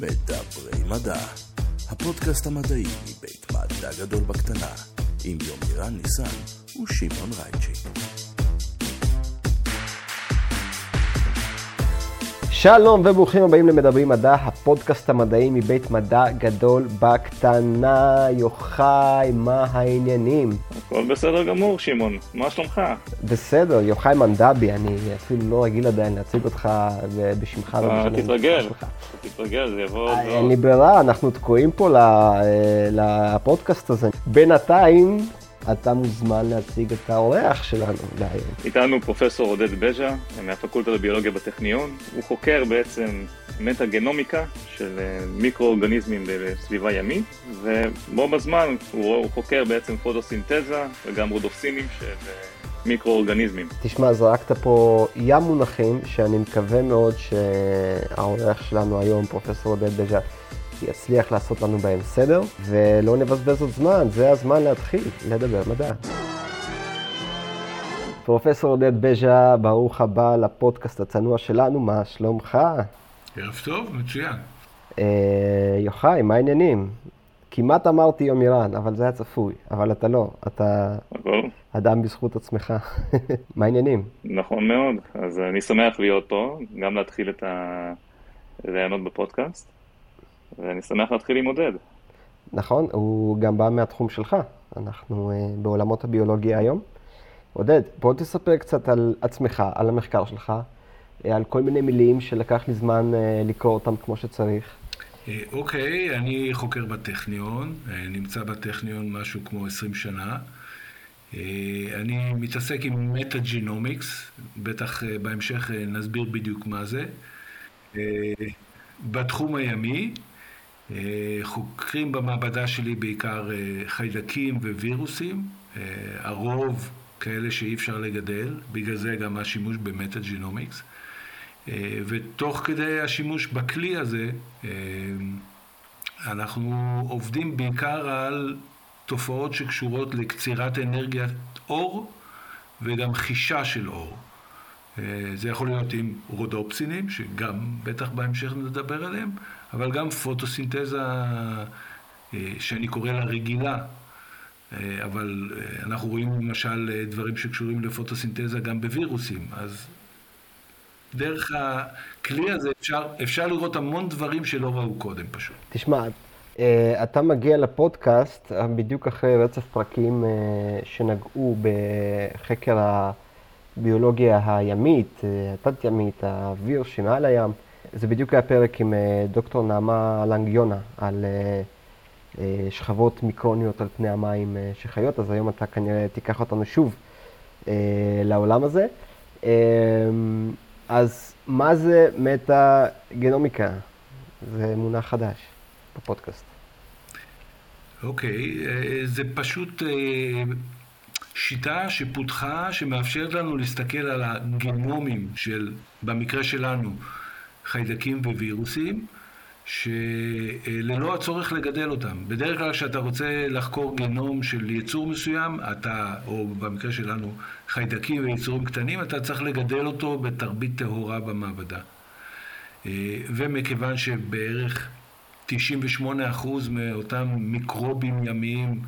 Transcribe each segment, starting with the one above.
מדברי מדע, הפודקאסט המדעי מבית מדע גדול בקטנה, עם יומירן ניסן ושמעון רייצ'י. שלום וברוכים הבאים למדברים מדע, הפודקאסט המדעי מבית מדע גדול בקטנה. יוחאי, מה העניינים? הכל בסדר גמור, שמעון. מה שלומך? בסדר, יוחאי מנדבי, אני אפילו לא רגיל עדיין להציג אותך בשמך. אה, תתרגל, תתרגל, זה יבוא... אה, אין לי ברירה, אנחנו תקועים פה אה, לפודקאסט הזה. בינתיים, אתה מוזמן להציג את האורח שלנו להיום. איתנו פרופסור עודד בז'ה, מהפקולטה לביולוגיה בטכניון. הוא חוקר בעצם מטה-גנומיקה של אה, מיקרואורגניזמים בסביבה ימית, ובו בזמן הוא חוקר בעצם פוטוסינתזה וגם רודופסינים של אה, מיקרואורגניזמים. תשמע, זרקת פה ים מונחים שאני מקווה מאוד שהאורח שלנו היום, פרופסור עודד בז'ה, יצליח לעשות לנו בהם סדר, ולא נבזבז עוד זמן, זה הזמן להתחיל לדבר מדע. פרופסור עודד בז'ה, ברוך הבא לפודקאסט הצנוע שלנו, מה שלומך? ערב טוב, מצוין. אה, יוחאי, מה העניינים? כמעט אמרתי יומירן, אבל זה היה צפוי, אבל אתה לא, אתה אדם בזכות עצמך. מה העניינים? נכון מאוד, אז אני שמח להיות פה, גם להתחיל את הרעיונות בפודקאסט. ואני שמח להתחיל עם עודד. נכון, הוא גם בא מהתחום שלך. אנחנו uh, בעולמות הביולוגיה היום. עודד, בוא תספר קצת על עצמך, על המחקר שלך, uh, על כל מיני מילים שלקח לי זמן uh, לקרוא אותם כמו שצריך. אוקיי, okay, אני חוקר בטכניון, נמצא בטכניון משהו כמו 20 שנה. אני מתעסק עם מטה-ג'ינומיקס, בטח בהמשך נסביר בדיוק מה זה. בתחום הימי, אה, חוקרים במעבדה שלי בעיקר אה, חיידקים ווירוסים, אה, הרוב כאלה שאי אפשר לגדל, בגלל זה גם השימוש במטה-ג'ינומיקס. ותוך כדי השימוש בכלי הזה, אנחנו עובדים בעיקר על תופעות שקשורות לקצירת אנרגיית אור וגם חישה של אור. זה יכול להיות עם רודופסינים, שגם בטח בהמשך נדבר עליהם, אבל גם פוטוסינתזה אה, שאני קורא לה רגילה. אה, אבל אה, אנחנו רואים למשל דברים שקשורים לפוטוסינתזה גם בווירוסים, אז דרך הכלי הזה אפשר, אפשר לראות המון דברים שלא ראו קודם פשוט. תשמע, אתה מגיע לפודקאסט בדיוק אחרי רצף פרקים שנגעו בחקר הביולוגיה הימית, התת-ימית, האוויר שמעל הים. זה בדיוק היה פרק עם אה, דוקטור נעמה לנגיונה על אה, אה, שכבות מיקרוניות על פני המים שחיות, אז היום אתה כנראה תיקח אותנו שוב לעולם הזה. אז מה זה מטה-גנומיקה? זה מונח חדש בפודקאסט. אוקיי, okay, זה פשוט שיטה שפותחה שמאפשרת לנו להסתכל על הגנומים של, במקרה שלנו, חיידקים ווירוסים, שללא הצורך לגדל אותם. בדרך כלל כשאתה רוצה לחקור גנום של יצור מסוים, אתה, או במקרה שלנו, חיידקים ויצורים קטנים, אתה צריך לגדל אותו בתרבית טהורה במעבדה. ומכיוון שבערך 98% מאותם מיקרובים ימיים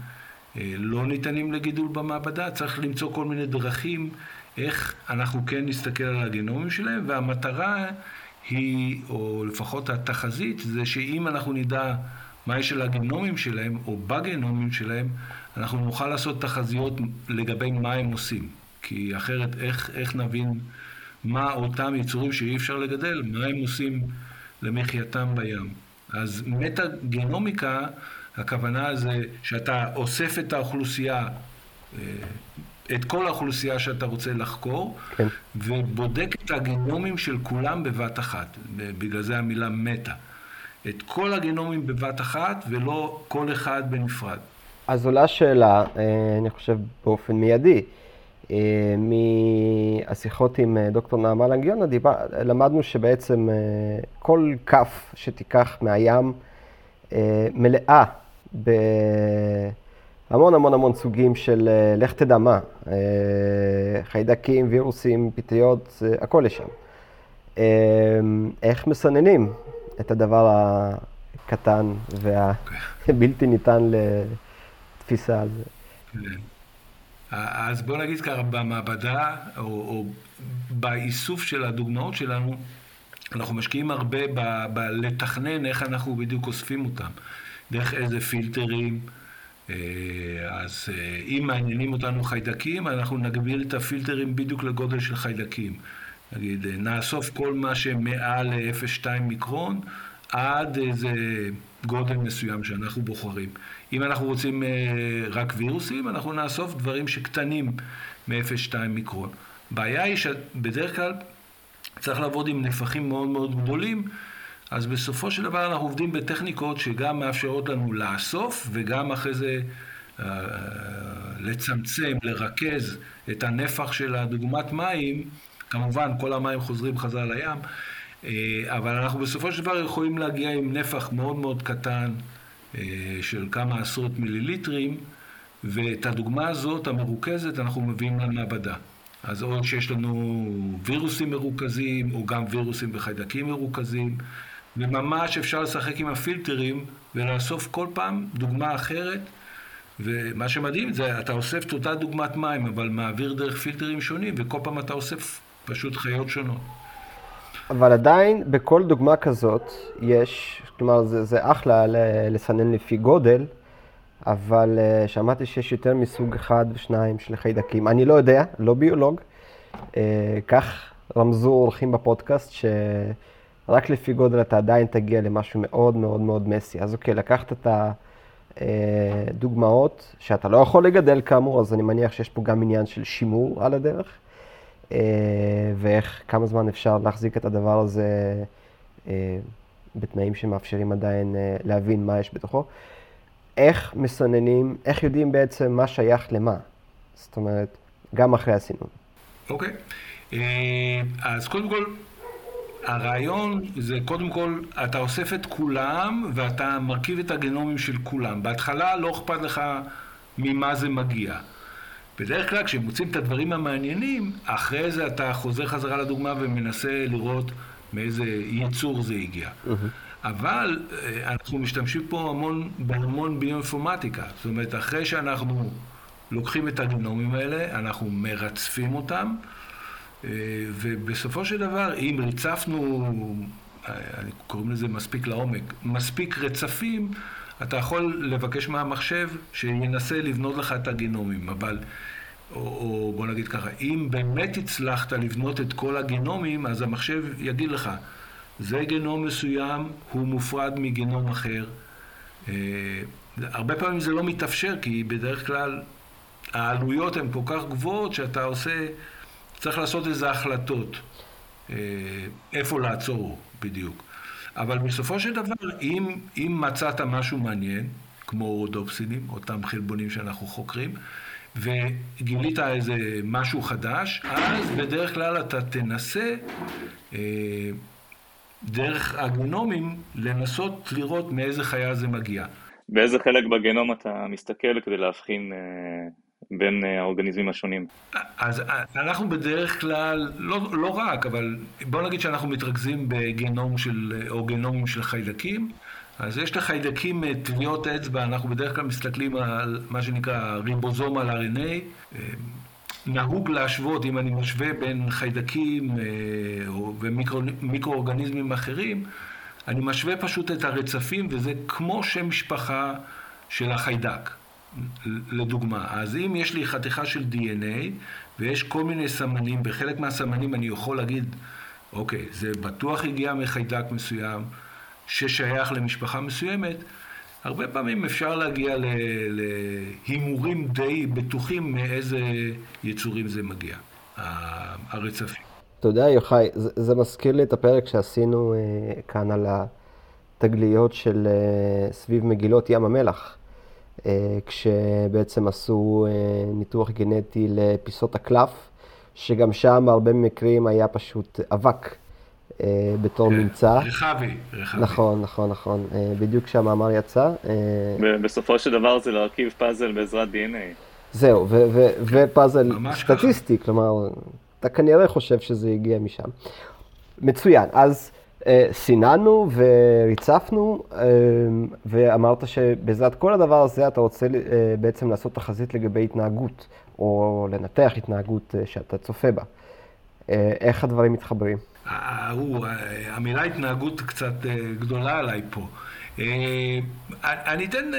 לא ניתנים לגידול במעבדה, צריך למצוא כל מיני דרכים איך אנחנו כן נסתכל על הגנומים שלהם, והמטרה היא, או לפחות התחזית, זה שאם אנחנו נדע מה יש של הגנומים שלהם, או בגנומים שלהם, אנחנו נוכל לעשות תחזיות לגבי מה הם עושים. כי אחרת, איך, איך נבין מה אותם יצורים שאי אפשר לגדל, מה הם עושים למחייתם בים. אז מטה-גנומיקה, הכוונה זה שאתה אוסף את האוכלוסייה אה, את כל האוכלוסייה שאתה רוצה לחקור, כן. ובודק את הגנומים של כולם בבת אחת. בגלל זה המילה מטה. את כל הגנומים בבת אחת, ולא כל אחד בנפרד. אז עולה שאלה, אה, אני חושב באופן מיידי. אה, מהשיחות עם אה, דוקטור נעמה לנגיונה, דיבר, למדנו שבעצם כל כף שתיקח מהים מלאה ב... המון המון המון סוגים של אה, לך תדע מה, אה, חיידקים, וירוסים, פטריות, הכל יש שם. אה, איך מסננים את הדבר הקטן והבלתי ניתן לתפיסה. כן. אז בוא נגיד ככה, במעבדה, או, או באיסוף של הדוגמאות שלנו, אנחנו משקיעים הרבה בלתכנן איך אנחנו בדיוק אוספים אותם, דרך איזה פילטרים. אה, אז אה, אם מעניינים אותנו חיידקים, אנחנו נגביל את הפילטרים בדיוק לגודל של חיידקים. נגיד, אה, נאסוף כל מה שמעל ל-0.2 מיקרון עד איזה גודל מסוים שאנחנו בוחרים. אם אנחנו רוצים רק וירוסים, אנחנו נאסוף דברים שקטנים מ-0.2 מיקרון. הבעיה היא שבדרך כלל צריך לעבוד עם נפחים מאוד מאוד גדולים, אז בסופו של דבר אנחנו עובדים בטכניקות שגם מאפשרות לנו לאסוף וגם אחרי זה uh, לצמצם, לרכז את הנפח של הדוגמת מים, כמובן כל המים חוזרים חזרה לים, uh, אבל אנחנו בסופו של דבר יכולים להגיע עם נפח מאוד מאוד קטן uh, של כמה עשרות מיליליטרים, ואת הדוגמה הזאת, המרוכזת, אנחנו מביאים למעבדה. אז או שיש לנו וירוסים מרוכזים, או גם וירוסים וחיידקים מרוכזים, וממש אפשר לשחק עם הפילטרים ולאסוף כל פעם דוגמה אחרת. ומה שמדהים זה, אתה אוסף את אותה דוגמת מים, אבל מעביר דרך פילטרים שונים, וכל פעם אתה אוסף פשוט חיות שונות. אבל עדיין, בכל דוגמה כזאת, יש, כלומר, זה, זה אחלה לסנן לפי גודל, אבל uh, שמעתי שיש יותר מסוג אחד ושניים של חיידקים. אני לא יודע, לא ביולוג. Uh, כך רמזו אורחים בפודקאסט, שרק לפי גודל אתה עדיין תגיע למשהו מאוד מאוד מאוד מסי. אז אוקיי, לקחת את הדוגמאות אה, שאתה לא יכול לגדל כאמור, אז אני מניח שיש פה גם עניין של שימור על הדרך, uh, ואיך, כמה זמן אפשר להחזיק את הדבר הזה uh, בתנאים שמאפשרים עדיין להבין מה יש בתוכו. איך מסננים, איך יודעים בעצם מה שייך למה. זאת אומרת, גם אחרי הסינון. אוקיי. Okay. אה, אז קודם כל, הרעיון זה קודם כל, אתה אוסף את כולם ואתה מרכיב את הגנומים של כולם. בהתחלה לא אכפת לך ממה זה מגיע. בדרך כלל כשמוצאים את הדברים המעניינים, אחרי זה אתה חוזר חזרה לדוגמה ומנסה לראות מאיזה יצור זה הגיע. Mm-hmm. אבל אה, אנחנו משתמשים פה המון, בהמון ביואינפורמטיקה. זאת אומרת, אחרי שאנחנו לוקחים את הגנומים האלה, אנחנו מרצפים אותם, ובסופו של דבר, אם ריצפנו, קוראים לזה מספיק לעומק, מספיק רצפים, אתה יכול לבקש מהמחשב שינסה לבנות לך את הגנומים, אבל, או, או בוא נגיד ככה, אם באמת הצלחת לבנות את כל הגנומים, אז המחשב יגיד לך, זה גנום מסוים, הוא מופרד מגנום אחר. אה, הרבה פעמים זה לא מתאפשר, כי בדרך כלל העלויות הן כל כך גבוהות שאתה עושה, צריך לעשות איזה החלטות אה, איפה לעצור בדיוק. אבל בסופו של דבר, אם, אם מצאת משהו מעניין, כמו רודופסינים, אותם חלבונים שאנחנו חוקרים, וגילית איזה משהו חדש, אז בדרך כלל אתה תנסה אה, דרך הגנומים לנסות לראות מאיזה חיה זה מגיע. באיזה חלק בגנום אתה מסתכל כדי להבחין אה, בין אה, האורגניזמים השונים? אז אה, אנחנו בדרך כלל, לא, לא רק, אבל בוא נגיד שאנחנו מתרכזים בגנום של, או גנומים של חיידקים. אז יש לחיידקים טביעות אצבע, אנחנו בדרך כלל מסתכלים על מה שנקרא ריבוזום על RNA. נהוג להשוות, אם אני משווה בין חיידקים אה, ומיקרואורגניזמים אחרים, אני משווה פשוט את הרצפים, וזה כמו שם משפחה של החיידק, לדוגמה. אז אם יש לי חתיכה של DNA, ויש כל מיני סמנים, בחלק מהסמנים אני יכול להגיד, אוקיי, זה בטוח הגיע מחיידק מסוים, ששייך למשפחה מסוימת, הרבה פעמים אפשר להגיע להימורים די בטוחים מאיזה יצורים זה מגיע, הרצפים. אתה יודע, יוחאי, זה, זה מזכיר לי את הפרק שעשינו אה, כאן על התגליות של אה, סביב מגילות ים המלח, כשבעצם עשו אה, ניתוח גנטי לפיסות הקלף, שגם שם הרבה מקרים היה פשוט אבק. אה, בתור כן, ממצא. רחבי, רחבי. נכון, נכון, נכון. אה, בדיוק כשהמאמר יצא. אה, בסופו של דבר זה להרכיב פאזל בעזרת DNA. זהו, ופאזל סטטיסטי, כלומר, אתה כנראה חושב שזה הגיע משם. מצוין, אז אה, סיננו וריצפנו, אה, ואמרת שבעזרת כל הדבר הזה אתה רוצה אה, בעצם לעשות תחזית לגבי התנהגות, או לנתח התנהגות שאתה צופה בה. איך הדברים מתחברים? המילה התנהגות קצת גדולה עליי פה. אני אתן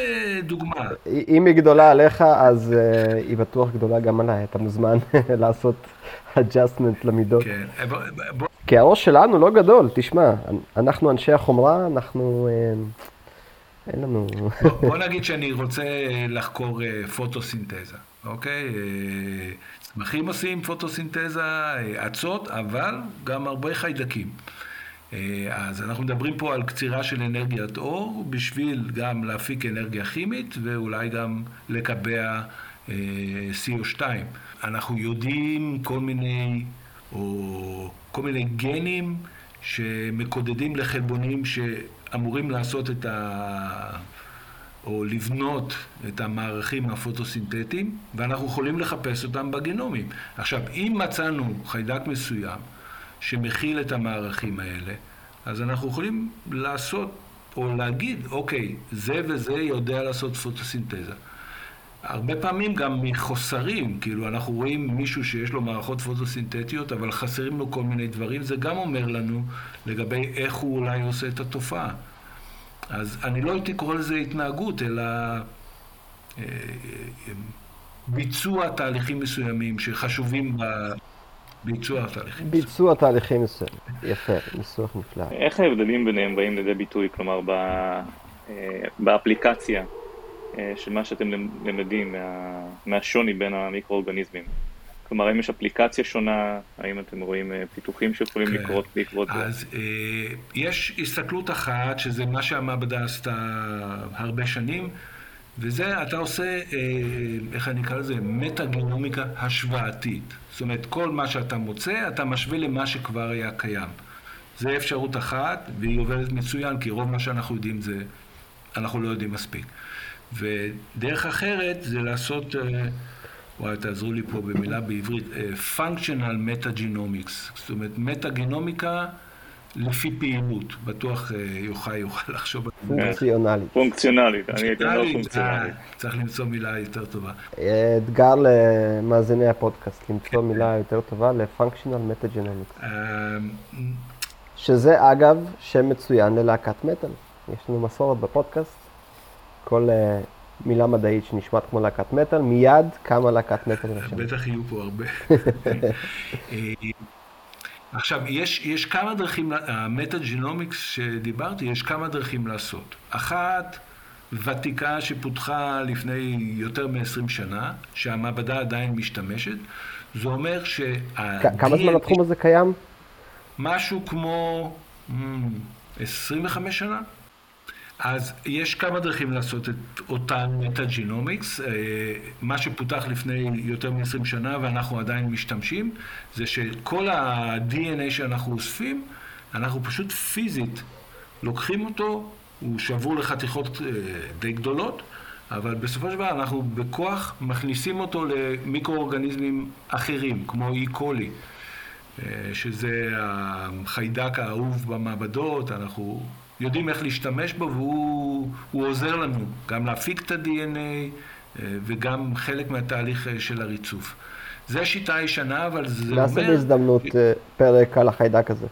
דוגמה. אם היא גדולה עליך, אז היא בטוח גדולה גם עליי. אתה מוזמן לעשות adjustment למידות. כן, בוא... כי הראש שלנו לא גדול, תשמע, אנחנו אנשי החומרה, אנחנו... אה, אין לנו... בוא, בוא נגיד שאני רוצה לחקור אה, פוטוסינתזה, אוקיי? אה, צמחים עושים פוטוסינתזה, אצות, אבל גם הרבה חיידקים. אז אנחנו מדברים פה על קצירה של אנרגיית אור, בשביל גם להפיק אנרגיה כימית ואולי גם לקבע CO2. אנחנו יודעים כל מיני, או כל מיני גנים שמקודדים לחלבונים שאמורים לעשות את ה... או לבנות את המערכים הפוטוסינתטיים, ואנחנו יכולים לחפש אותם בגנומים. עכשיו, אם מצאנו חיידק מסוים שמכיל את המערכים האלה, אז אנחנו יכולים לעשות, או להגיד, אוקיי, זה וזה יודע לעשות פוטוסינתזה. הרבה פעמים גם מחוסרים, כאילו אנחנו רואים מישהו שיש לו מערכות פוטוסינתטיות, אבל חסרים לו כל מיני דברים, זה גם אומר לנו לגבי איך הוא אולי עושה את התופעה. אז אני לא הייתי קורא לזה התנהגות, אלא אה, אה, ביצוע תהליכים מסוימים שחשובים בביצוע התהליכים. ביצוע תהליכים מסוימים, יפה, ניסוח נפלא. איך ההבדלים ביניהם באים לידי ביטוי, כלומר אה, באפליקציה? אה, של מה שאתם למדים מה, מהשוני בין המיקרואורגניזמים. כלומר, האם יש אפליקציה שונה, האם אתם רואים אה, פיתוחים שיכולים כן. לקרות בעקבות זה? אז אה, יש הסתכלות אחת, שזה מה שהמעבדה עשתה הרבה שנים, וזה, אתה עושה, אה, איך אני אקרא לזה, מטה-גנומיקה השוואתית. זאת אומרת, כל מה שאתה מוצא, אתה משווה למה שכבר היה קיים. זה אפשרות אחת, והיא עובדת מצוין, כי רוב מה שאנחנו יודעים זה, אנחנו לא יודעים מספיק. ודרך אחרת זה לעשות, אה, וואי, תעזרו לי פה במילה בעברית, אה, functional metagenomics, זאת אומרת, מטה-גנומיקה לפי פעילות. בטוח אה, יוחאי יוכל לחשוב על זה. פונקציונלית. פונקציונלית, אני הייתי אומר פונקציונלית. צריך למצוא מילה יותר טובה. אתגר למאזיני הפודקאסט, למצוא מילה יותר טובה ל-functional metagenomics. שזה אגב שם מצוין ללהקת מטאל. יש לנו מסורת בפודקאסט כל uh, מילה מדעית שנשמעת כמו להקת מטאל, מיד קמה להקת מטאל. בטח יהיו פה הרבה. אה, עכשיו, יש, יש כמה דרכים, המטה-ג'ינומיקס שדיברתי, יש כמה דרכים לעשות. אחת, ותיקה שפותחה לפני יותר מ-20 שנה, שהמעבדה עדיין משתמשת, זה אומר שה... כמה זמן התחום הזה קיים? משהו כמו 25 hmm, שנה. אז יש כמה דרכים לעשות את אותן מטה-ג'ינומיקס. אה, מה שפותח לפני יותר מ-20 שנה ואנחנו עדיין משתמשים, זה שכל ה-DNA שאנחנו אוספים, אנחנו פשוט פיזית לוקחים אותו, הוא שבור לחתיכות אה, די גדולות, אבל בסופו של דבר אנחנו בכוח מכניסים אותו למיקרואורגניזמים אחרים, כמו קולי, אה, שזה החיידק האהוב במעבדות, אנחנו יודעים איך להשתמש בו והוא עוזר לנו גם להפיק את ה-DNA אה, וגם חלק מהתהליך אה, של הריצוף. זו שיטה ישנה, אבל זה אומר... נעשה בהזדמנות אה, פרק על החיידק הזה.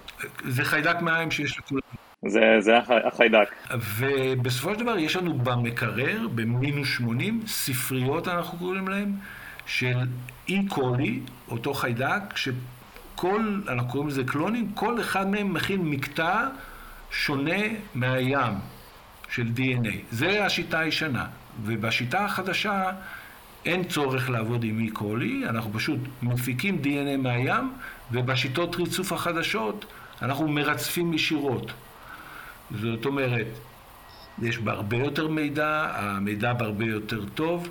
זה חיידק מים שיש לכולם. זה, זה החיידק. ובסופו של דבר יש לנו במקרר, במינוס 80, ספריות אנחנו קוראים להם, של אי קולי, אותו חיידק, שכל, אנחנו קוראים לזה קלונים, כל אחד מהם מכיל מקטע שונה מהים של DNA. זה השיטה הישנה. ובשיטה החדשה אין צורך לעבוד עם אי קולי, אנחנו פשוט מפיקים DNA מהים, ובשיטות ריצוף החדשות אנחנו מרצפים ישירות. זאת אומרת, יש בה הרבה יותר מידע, המידע בהרבה יותר טוב,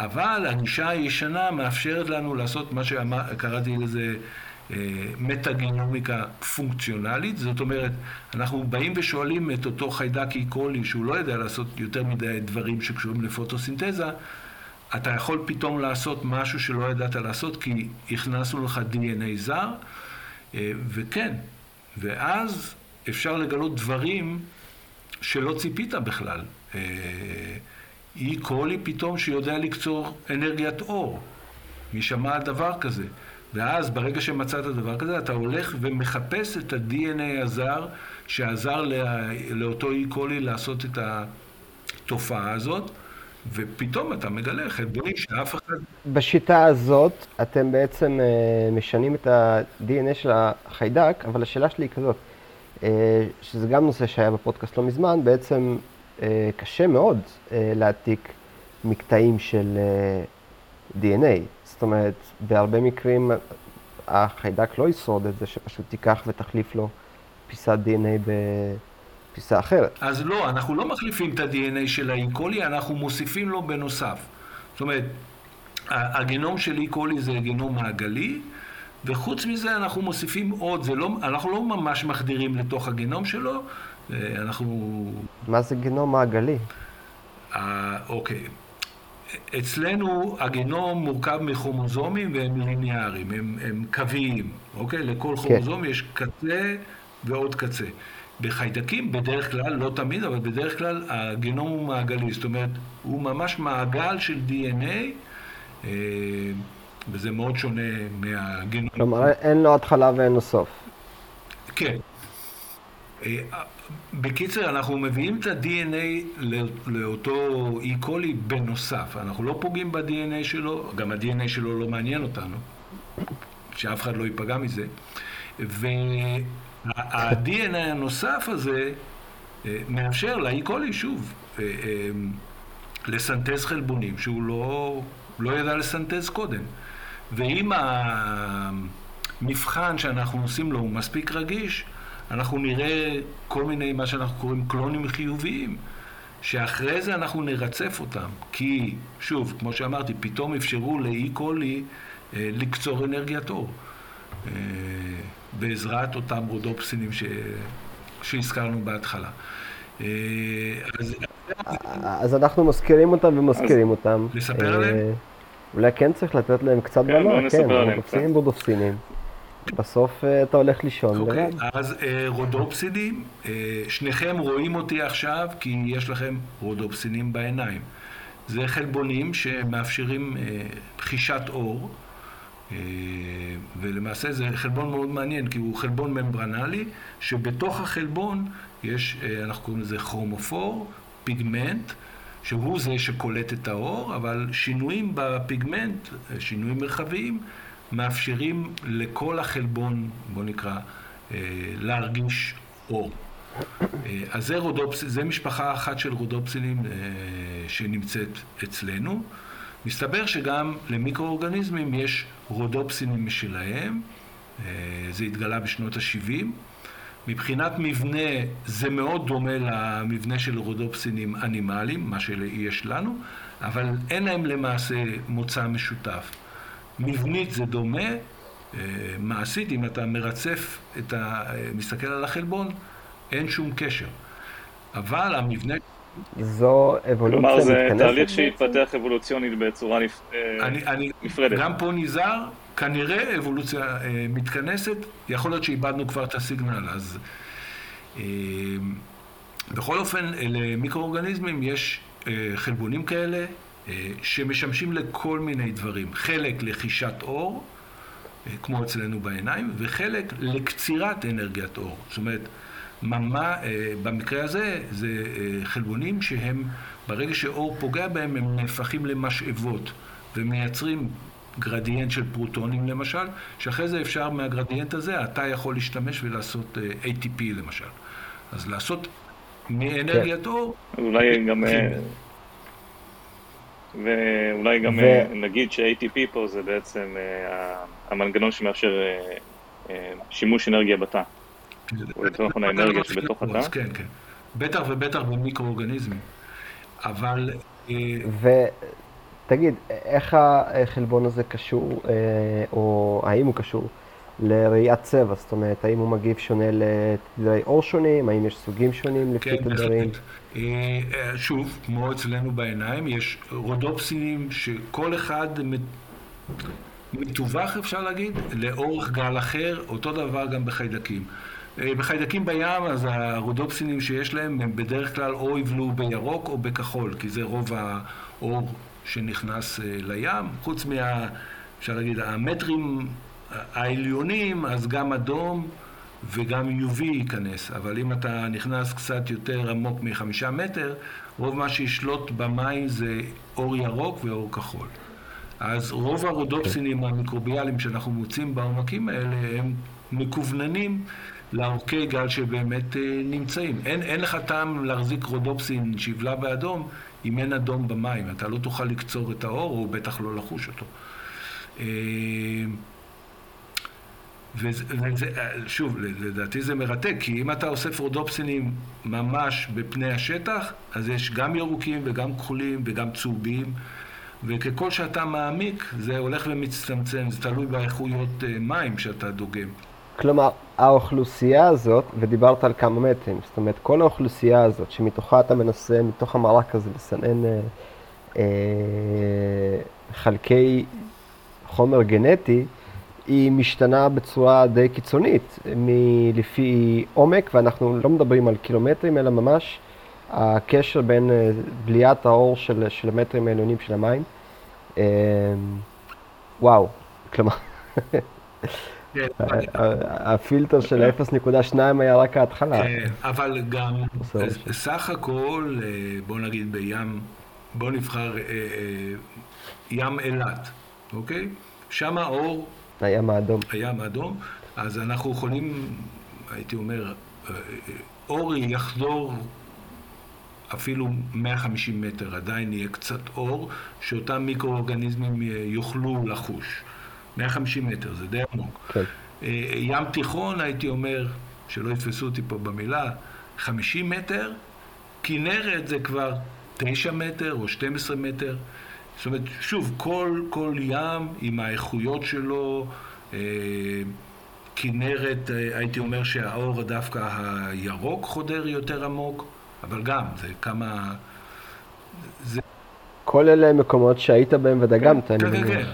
אבל הגישה הישנה מאפשרת לנו לעשות מה שקראתי לזה מטה-גנומיקה פונקציונלית, זאת אומרת, אנחנו באים ושואלים את אותו חיידק אי-קולי שהוא לא יודע לעשות יותר מדי דברים שקשורים לפוטוסינתזה, אתה יכול פתאום לעשות משהו שלא ידעת לעשות כי הכנסנו לך DNA זר, אה, וכן, ואז אפשר לגלות דברים שלא ציפית בכלל. אה, אי קולי פתאום שיודע לקצור אנרגיית אור. מי שמע על דבר כזה? ואז ברגע שמצאת דבר כזה, אתה הולך ומחפש את ה-DNA הזר שעזר לאותו אי קולי לעשות את התופעה הזאת, ופתאום אתה מגלה חלבונים שאף אחד... בשיטה הזאת אתם בעצם אה, משנים את ה-DNA של החיידק, אבל השאלה שלי היא כזאת, אה, שזה גם נושא שהיה בפודקאסט לא מזמן, בעצם אה, קשה מאוד להעתיק מקטעים של DNA. זאת אומרת, בהרבה מקרים החיידק לא ישרוד את זה, שפשוט תיקח ותחליף לו פיסת DNA בפיסה אחרת. אז לא, אנחנו לא מחליפים את ה-DNA של האי קולי, אנחנו מוסיפים לו בנוסף. זאת אומרת, הגנום של אי קולי זה גנום מעגלי, וחוץ מזה אנחנו מוסיפים עוד, זה לא, אנחנו לא ממש מחדירים לתוך הגנום שלו, אנחנו... מה זה גנום מעגלי? אה, אוקיי. אצלנו הגנום מורכב מכרומוזומים והם ליניאריים, הם, הם קוויים, אוקיי? לכל כן. כרומוזום יש קצה ועוד קצה. בחיידקים בדרך כלל, לא תמיד, אבל בדרך כלל הגנום הוא מעגלי, זאת אומרת, הוא ממש מעגל של DNA, אה, וזה מאוד שונה מהגנום. כלומר, אין לו התחלה ואין לו סוף. אה, בקיצר, אנחנו מביאים את ה-DNA לאותו אי קולי בנוסף. אנחנו לא פוגעים ב-DNA שלו, גם ה-DNA שלו לא מעניין אותנו, שאף אחד לא ייפגע מזה. וה-DNA הנוסף הזה אה, מאפשר לאי קולי, שוב, אה, לסנטז חלבונים שהוא לא, לא ידע לסנטז קודם. ואם המבחן שאנחנו עושים לו הוא מספיק רגיש, אנחנו נראה כל מיני, מה שאנחנו קוראים קלונים חיוביים, שאחרי זה אנחנו נרצף אותם. כי, שוב, כמו שאמרתי, פתאום אפשרו לאי קולי אה, לקצור אנרגיית אור. אה, בעזרת אותם רודופסינים ש... שהזכרנו בהתחלה. אה, אז... אז אנחנו מזכירים אותם ומזכירים אותם. לספר עליהם? אולי כן צריך לתת להם קצת כן, במה, כן, רודופסינים רודופסינים. בסוף אה, אתה הולך לישון אוקיי, לבד. אז אה, רודופסינים, אה, שניכם רואים אותי עכשיו כי יש לכם רודופסינים בעיניים. זה חלבונים שמאפשרים חישת אור, ולמעשה זה חלבון מאוד מעניין, כי הוא חלבון ממברנלי, שבתוך החלבון יש, אנחנו קוראים לזה כרומופור, פיגמנט, שהוא זה שקולט את האור, אבל שינויים בפיגמנט, שינויים מרחביים, מאפשרים לכל החלבון, בוא נקרא, אה, להרגיש אור. אה, אז זה, רודופס, זה משפחה אחת של רודופסינים אה, שנמצאת אצלנו. מסתבר שגם למיקרואורגניזמים יש רודופסינים משלהם, זה התגלה בשנות ה-70. מבחינת מבנה זה מאוד דומה למבנה של רודופסינים אנימליים, מה שיש לנו, אבל אין להם למעשה מוצא משותף. מבנית זה דומה, אה, מעשית, אם אתה מרצף, את ה... מסתכל על החלבון, אין שום קשר. אבל המבנה... זו אבולוציה מתכנסת. כלומר, זה תהליך שהתפתח אבולוציונית בצורה נפ... אה, אני, אני נפרדת. גם פה נזהר, כנראה אבולוציה אה, מתכנסת, יכול להיות שאיבדנו כבר את הסיגנל, אז... אה, בכל אופן, למיקרואורגניזמים יש אה, חלבונים כאלה, אה, שמשמשים לכל מיני דברים. חלק לחישת אור, אה, כמו אצלנו בעיניים, וחלק לקצירת אנרגיית אור. זאת אומרת, ממה, אה, במקרה הזה, זה חלבונים שהם, ברגע שאור פוגע בהם, הם נהפכים למשאבות, ומייצרים גרדיאנט של פרוטונים למשל, שאחרי זה אפשר מהגרדיאנט הזה, אתה יכול להשתמש ולעשות ATP למשל. אז לעשות מאנרגיית כן. אור... אולי גם... ואולי גם ו... אה, נגיד ש-ATP פה זה בעצם אה, המנגנון שמאפשר אה, שימוש אנרגיה בתא. או יותר האנרגיה שבתוך התא. כן, כן. בטח ובטח במיקרואורגניזמים. אבל... ותגיד, איך החלבון הזה קשור, או האם הוא קשור לראיית צבע? זאת אומרת, האם הוא מגיב שונה לתדרי אור שונים? האם יש סוגים שונים לפי כן, תדרים? אה, שוב, כמו אצלנו בעיניים, יש רודופסינים שכל אחד מתווך, אפשר להגיד, לאורך גל אחר, אותו דבר גם בחיידקים. אה, בחיידקים בים, אז הרודופסינים שיש להם הם בדרך כלל או יבלו בירוק או בכחול, כי זה רוב האור שנכנס אה, לים. חוץ מה, אפשר להגיד, המטרים העליונים, אז גם אדום וגם UV ייכנס. אבל אם אתה נכנס קצת יותר עמוק מחמישה מטר, רוב מה שישלוט במים זה אור ירוק ואור כחול. אז רוב הרודופסינים המיקרוביאליים שאנחנו מוצאים בעומקים האלה הם מקווננים לעורקי גל שבאמת אה, נמצאים. אין, אין לך טעם להחזיק רודופסין שיבלע באדום אם אין אדום במים. אתה לא תוכל לקצור את האור, או בטח לא לחוש אותו. אה, וזה, וזה, שוב, לדעתי זה מרתק, כי אם אתה אוסף רודופסינים ממש בפני השטח, אז יש גם ירוקים וגם כחולים וגם צהובים, וככל שאתה מעמיק, זה הולך ומצטמצם, זה תלוי באיכויות אה, מים שאתה דוגם. כלומר, האוכלוסייה הזאת, ודיברת על כמה מטרים, זאת אומרת, כל האוכלוסייה הזאת, שמתוכה אתה מנסה, מתוך המרק הזה, לסנן אה, אה, חלקי חומר גנטי, היא משתנה בצורה די קיצונית, לפי עומק, ואנחנו לא מדברים על קילומטרים, אלא ממש הקשר בין אה, בליעת האור של, של המטרים העליונים של המים. אה, וואו, כלומר, כן, הפילטר של 0.2 היה רק ההתחלה. כן, אבל גם סך הכל, אה, בוא נגיד בים, בוא נבחר ים אילת, אוקיי? שם האור הים האדום. הים האדום. אז אנחנו יכולים, הייתי אומר, אורי יחדור אפילו 150 מטר, עדיין יהיה קצת אור, שאותם מיקרואורגניזמים יוכלו לחוש. 150 מטר, זה די עמוק. כן. ים תיכון, הייתי אומר, שלא יתפסו אותי פה במילה, 50 מטר, כנרת זה כבר 9 מטר או 12 מטר. זאת אומרת, שוב, כל, כל ים עם האיכויות שלו, אה, כנרת, אה, הייתי אומר שהאור דווקא הירוק חודר יותר עמוק, אבל גם, זה כמה... זה... כל אלה מקומות שהיית בהם ודגמת, כן, אני כן, מניח.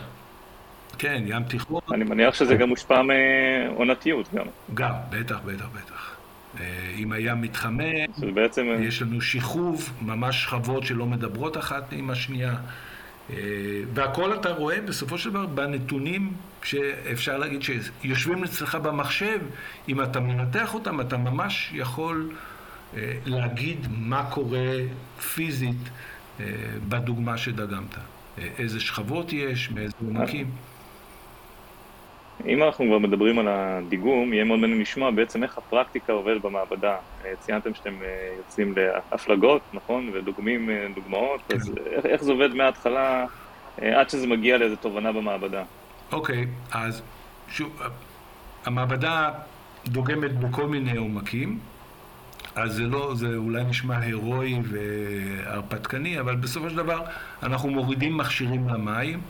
כן, כן. ים תיכון. אני מניח שזה גם מושפע מעונתיות גם. גם, בטח, בטח, בטח. אה, אם הים מתחמם, בעצם... יש לנו שכוב, ממש שכבות שלא מדברות אחת עם השנייה. אה, והכל אתה רואה בסופו של דבר בנתונים שאפשר להגיד שיושבים אצלך במחשב, אם אתה מנתח אותם, אתה ממש יכול אה, להגיד מה קורה פיזית אה, בדוגמה שדגמת. איזה שכבות יש, מאיזה עומקים. אם אנחנו כבר מדברים על הדיגום, יהיה מאוד מעניין לשמוע בעצם איך הפרקטיקה עובדת במעבדה. ציינתם שאתם יוצאים להפלגות, נכון? ודוגמים דוגמאות, כן. אז איך, איך זה עובד מההתחלה עד שזה מגיע לאיזו תובנה במעבדה? אוקיי, אז שוב, המעבדה דוגמת בכל מיני עומקים, אז זה לא, זה אולי נשמע הירואי והרפתקני, אבל בסופו של דבר אנחנו מורידים מכשירים למים.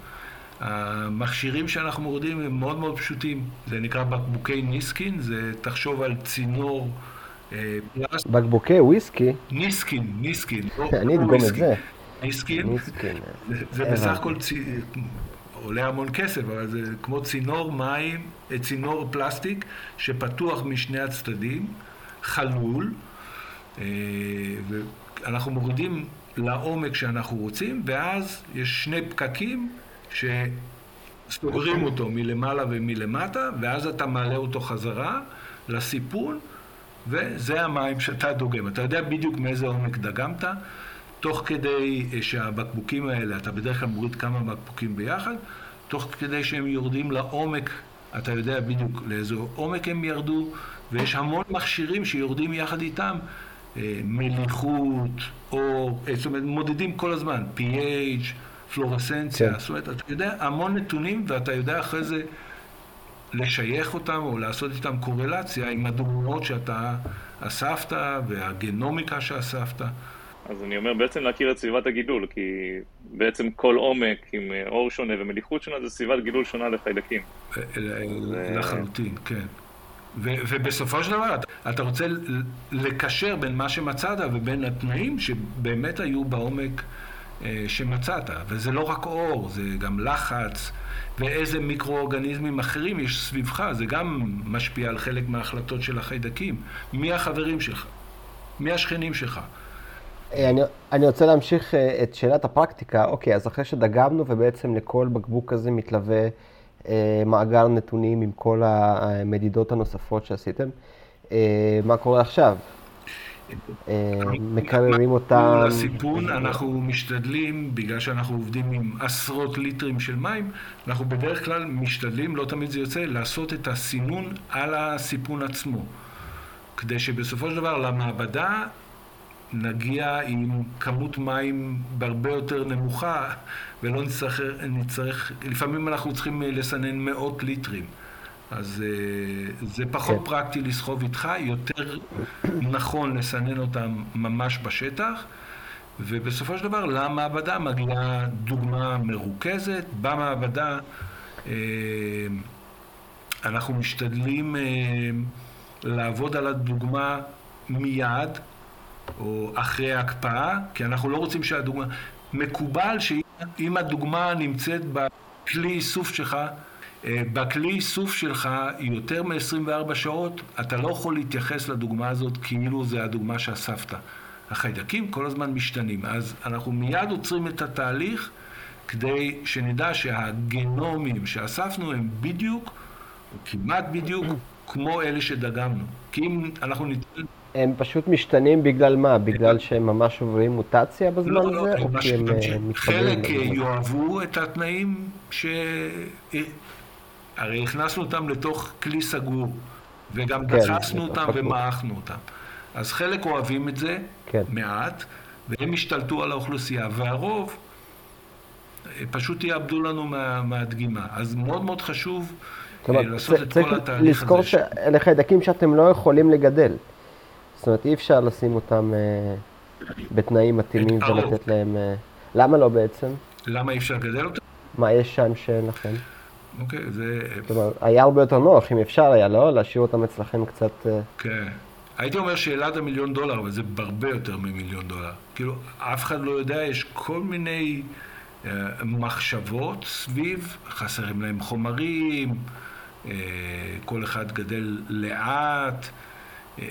המכשירים שאנחנו מורידים הם מאוד מאוד פשוטים. זה נקרא בקבוקי ניסקין, זה תחשוב על צינור אה, פלסט. בקבוקי וויסקי? ניסקין, ניסקין. אני אדגום את זה. ניסקין. זה בסך הכל עולה המון כסף, אבל זה כמו צינור מים, אה, צינור פלסטיק שפתוח משני הצדדים, חלול, אה, ואנחנו מורידים לעומק שאנחנו רוצים, ואז יש שני פקקים שסוגרים אותו מלמעלה ומלמטה, ואז אתה מעלה אותו חזרה לסיפון, וזה המים שאתה דוגם. אתה יודע בדיוק מאיזה עומק דגמת, תוך כדי שהבקבוקים האלה, אתה בדרך כלל מוריד כמה בקבוקים ביחד, תוך כדי שהם יורדים לעומק, אתה יודע בדיוק לאיזה עומק הם ירדו, ויש המון מכשירים שיורדים יחד איתם, אה, מליחות, אור, אה, זאת אומרת, מודדים כל הזמן, pH, פלורסנציה, כן. זאת אומרת, אתה יודע המון נתונים ואתה יודע אחרי זה לשייך אותם או לעשות איתם קורלציה עם הדוגמאות שאתה אספת והגנומיקה שאספת. אז אני אומר בעצם להכיר את סביבת הגידול, כי בעצם כל עומק עם אור שונה ומליחות שונה זה סביבת גידול שונה לחיידקים. לחלוטין, כן. ובסופו של דבר אתה רוצה לקשר בין מה שמצאת ובין התנאים שבאמת היו בעומק אה, שמצאת. וזה לא רק אור, זה גם לחץ, ואיזה מיקרואורגניזמים אחרים יש סביבך, זה גם משפיע על חלק מההחלטות של החיידקים. מי החברים שלך? מי השכנים שלך? אה, אני, אני רוצה להמשיך אה, את שאלת הפרקטיקה. אוקיי, אז אחרי שדגמנו ובעצם לכל בקבוק כזה מתלווה אה, מאגר נתונים עם כל המדידות הנוספות שעשיתם, אה, מה קורה עכשיו? אה, מקררים אותם. לסיפון אנחנו משתדלים, בגלל שאנחנו עובדים עם עשרות ליטרים של מים, אנחנו בדרך כלל משתדלים, לא תמיד זה יוצא, לעשות את הסינון על הסיפון עצמו. כדי שבסופו של דבר למעבדה נגיע עם כמות מים בהרבה יותר נמוכה ולא נצטרך, נצטרך לפעמים אנחנו צריכים לסנן מאות ליטרים. אז אה, זה פחות כן. פרקטי לסחוב איתך, יותר נכון לסנן אותם ממש בשטח, ובסופו של דבר למעבדה מגיעה דוגמה מרוכזת. במעבדה אה, אנחנו משתדלים אה, לעבוד על הדוגמה מיד, או אחרי ההקפאה, כי אנחנו לא רוצים שהדוגמה... מקובל שאם הדוגמה נמצאת בכלי איסוף שלך, בכלי איסוף שלך יותר מ-24 שעות, אתה לא יכול להתייחס לדוגמה הזאת כאילו זה הדוגמה שאספת. החיידקים כל הזמן משתנים, אז אנחנו מיד עוצרים את התהליך כדי שנדע שהגנומים שאספנו הם בדיוק, או כמעט בדיוק, כמו אלה שדגמנו. כי אם אנחנו ניתן... הם פשוט משתנים בגלל מה? בגלל שהם ממש עוברים מוטציה בזמן לא, לא הזה? לא, כי הם אה? חלק יאהבו את התנאים ש... הרי הכנסנו אותם לתוך כלי סגור, וגם כן, דחסנו אותם ומעכנו אותם. אז חלק אוהבים את זה, כן. מעט, והם השתלטו על האוכלוסייה, והרוב אה, פשוט יאבדו לנו מה, מהדגימה. אז מאוד מאוד חשוב כלומר, אה, לעשות את כל התהליך הזה. צריך לזכור שאלה חיידקים שאתם לא יכולים לגדל. זאת אומרת, אי אפשר לשים אותם אה, בתנאים מתאימים ולתת להם... אה, למה לא בעצם? למה אי אפשר לגדל אותם? מה יש שם שאין לכם? אוקיי, זה... זאת אומרת, היה הרבה יותר נוח, אם אפשר היה, לא? להשאיר אותם אצלכם קצת... אה, כן. הייתי אומר שאלת המיליון דולר, אבל זה הרבה יותר ממיליון דולר. כאילו, אף אחד לא יודע, יש כל מיני uh, מחשבות סביב, חסרים להם חומרים, uh, כל אחד גדל לאט.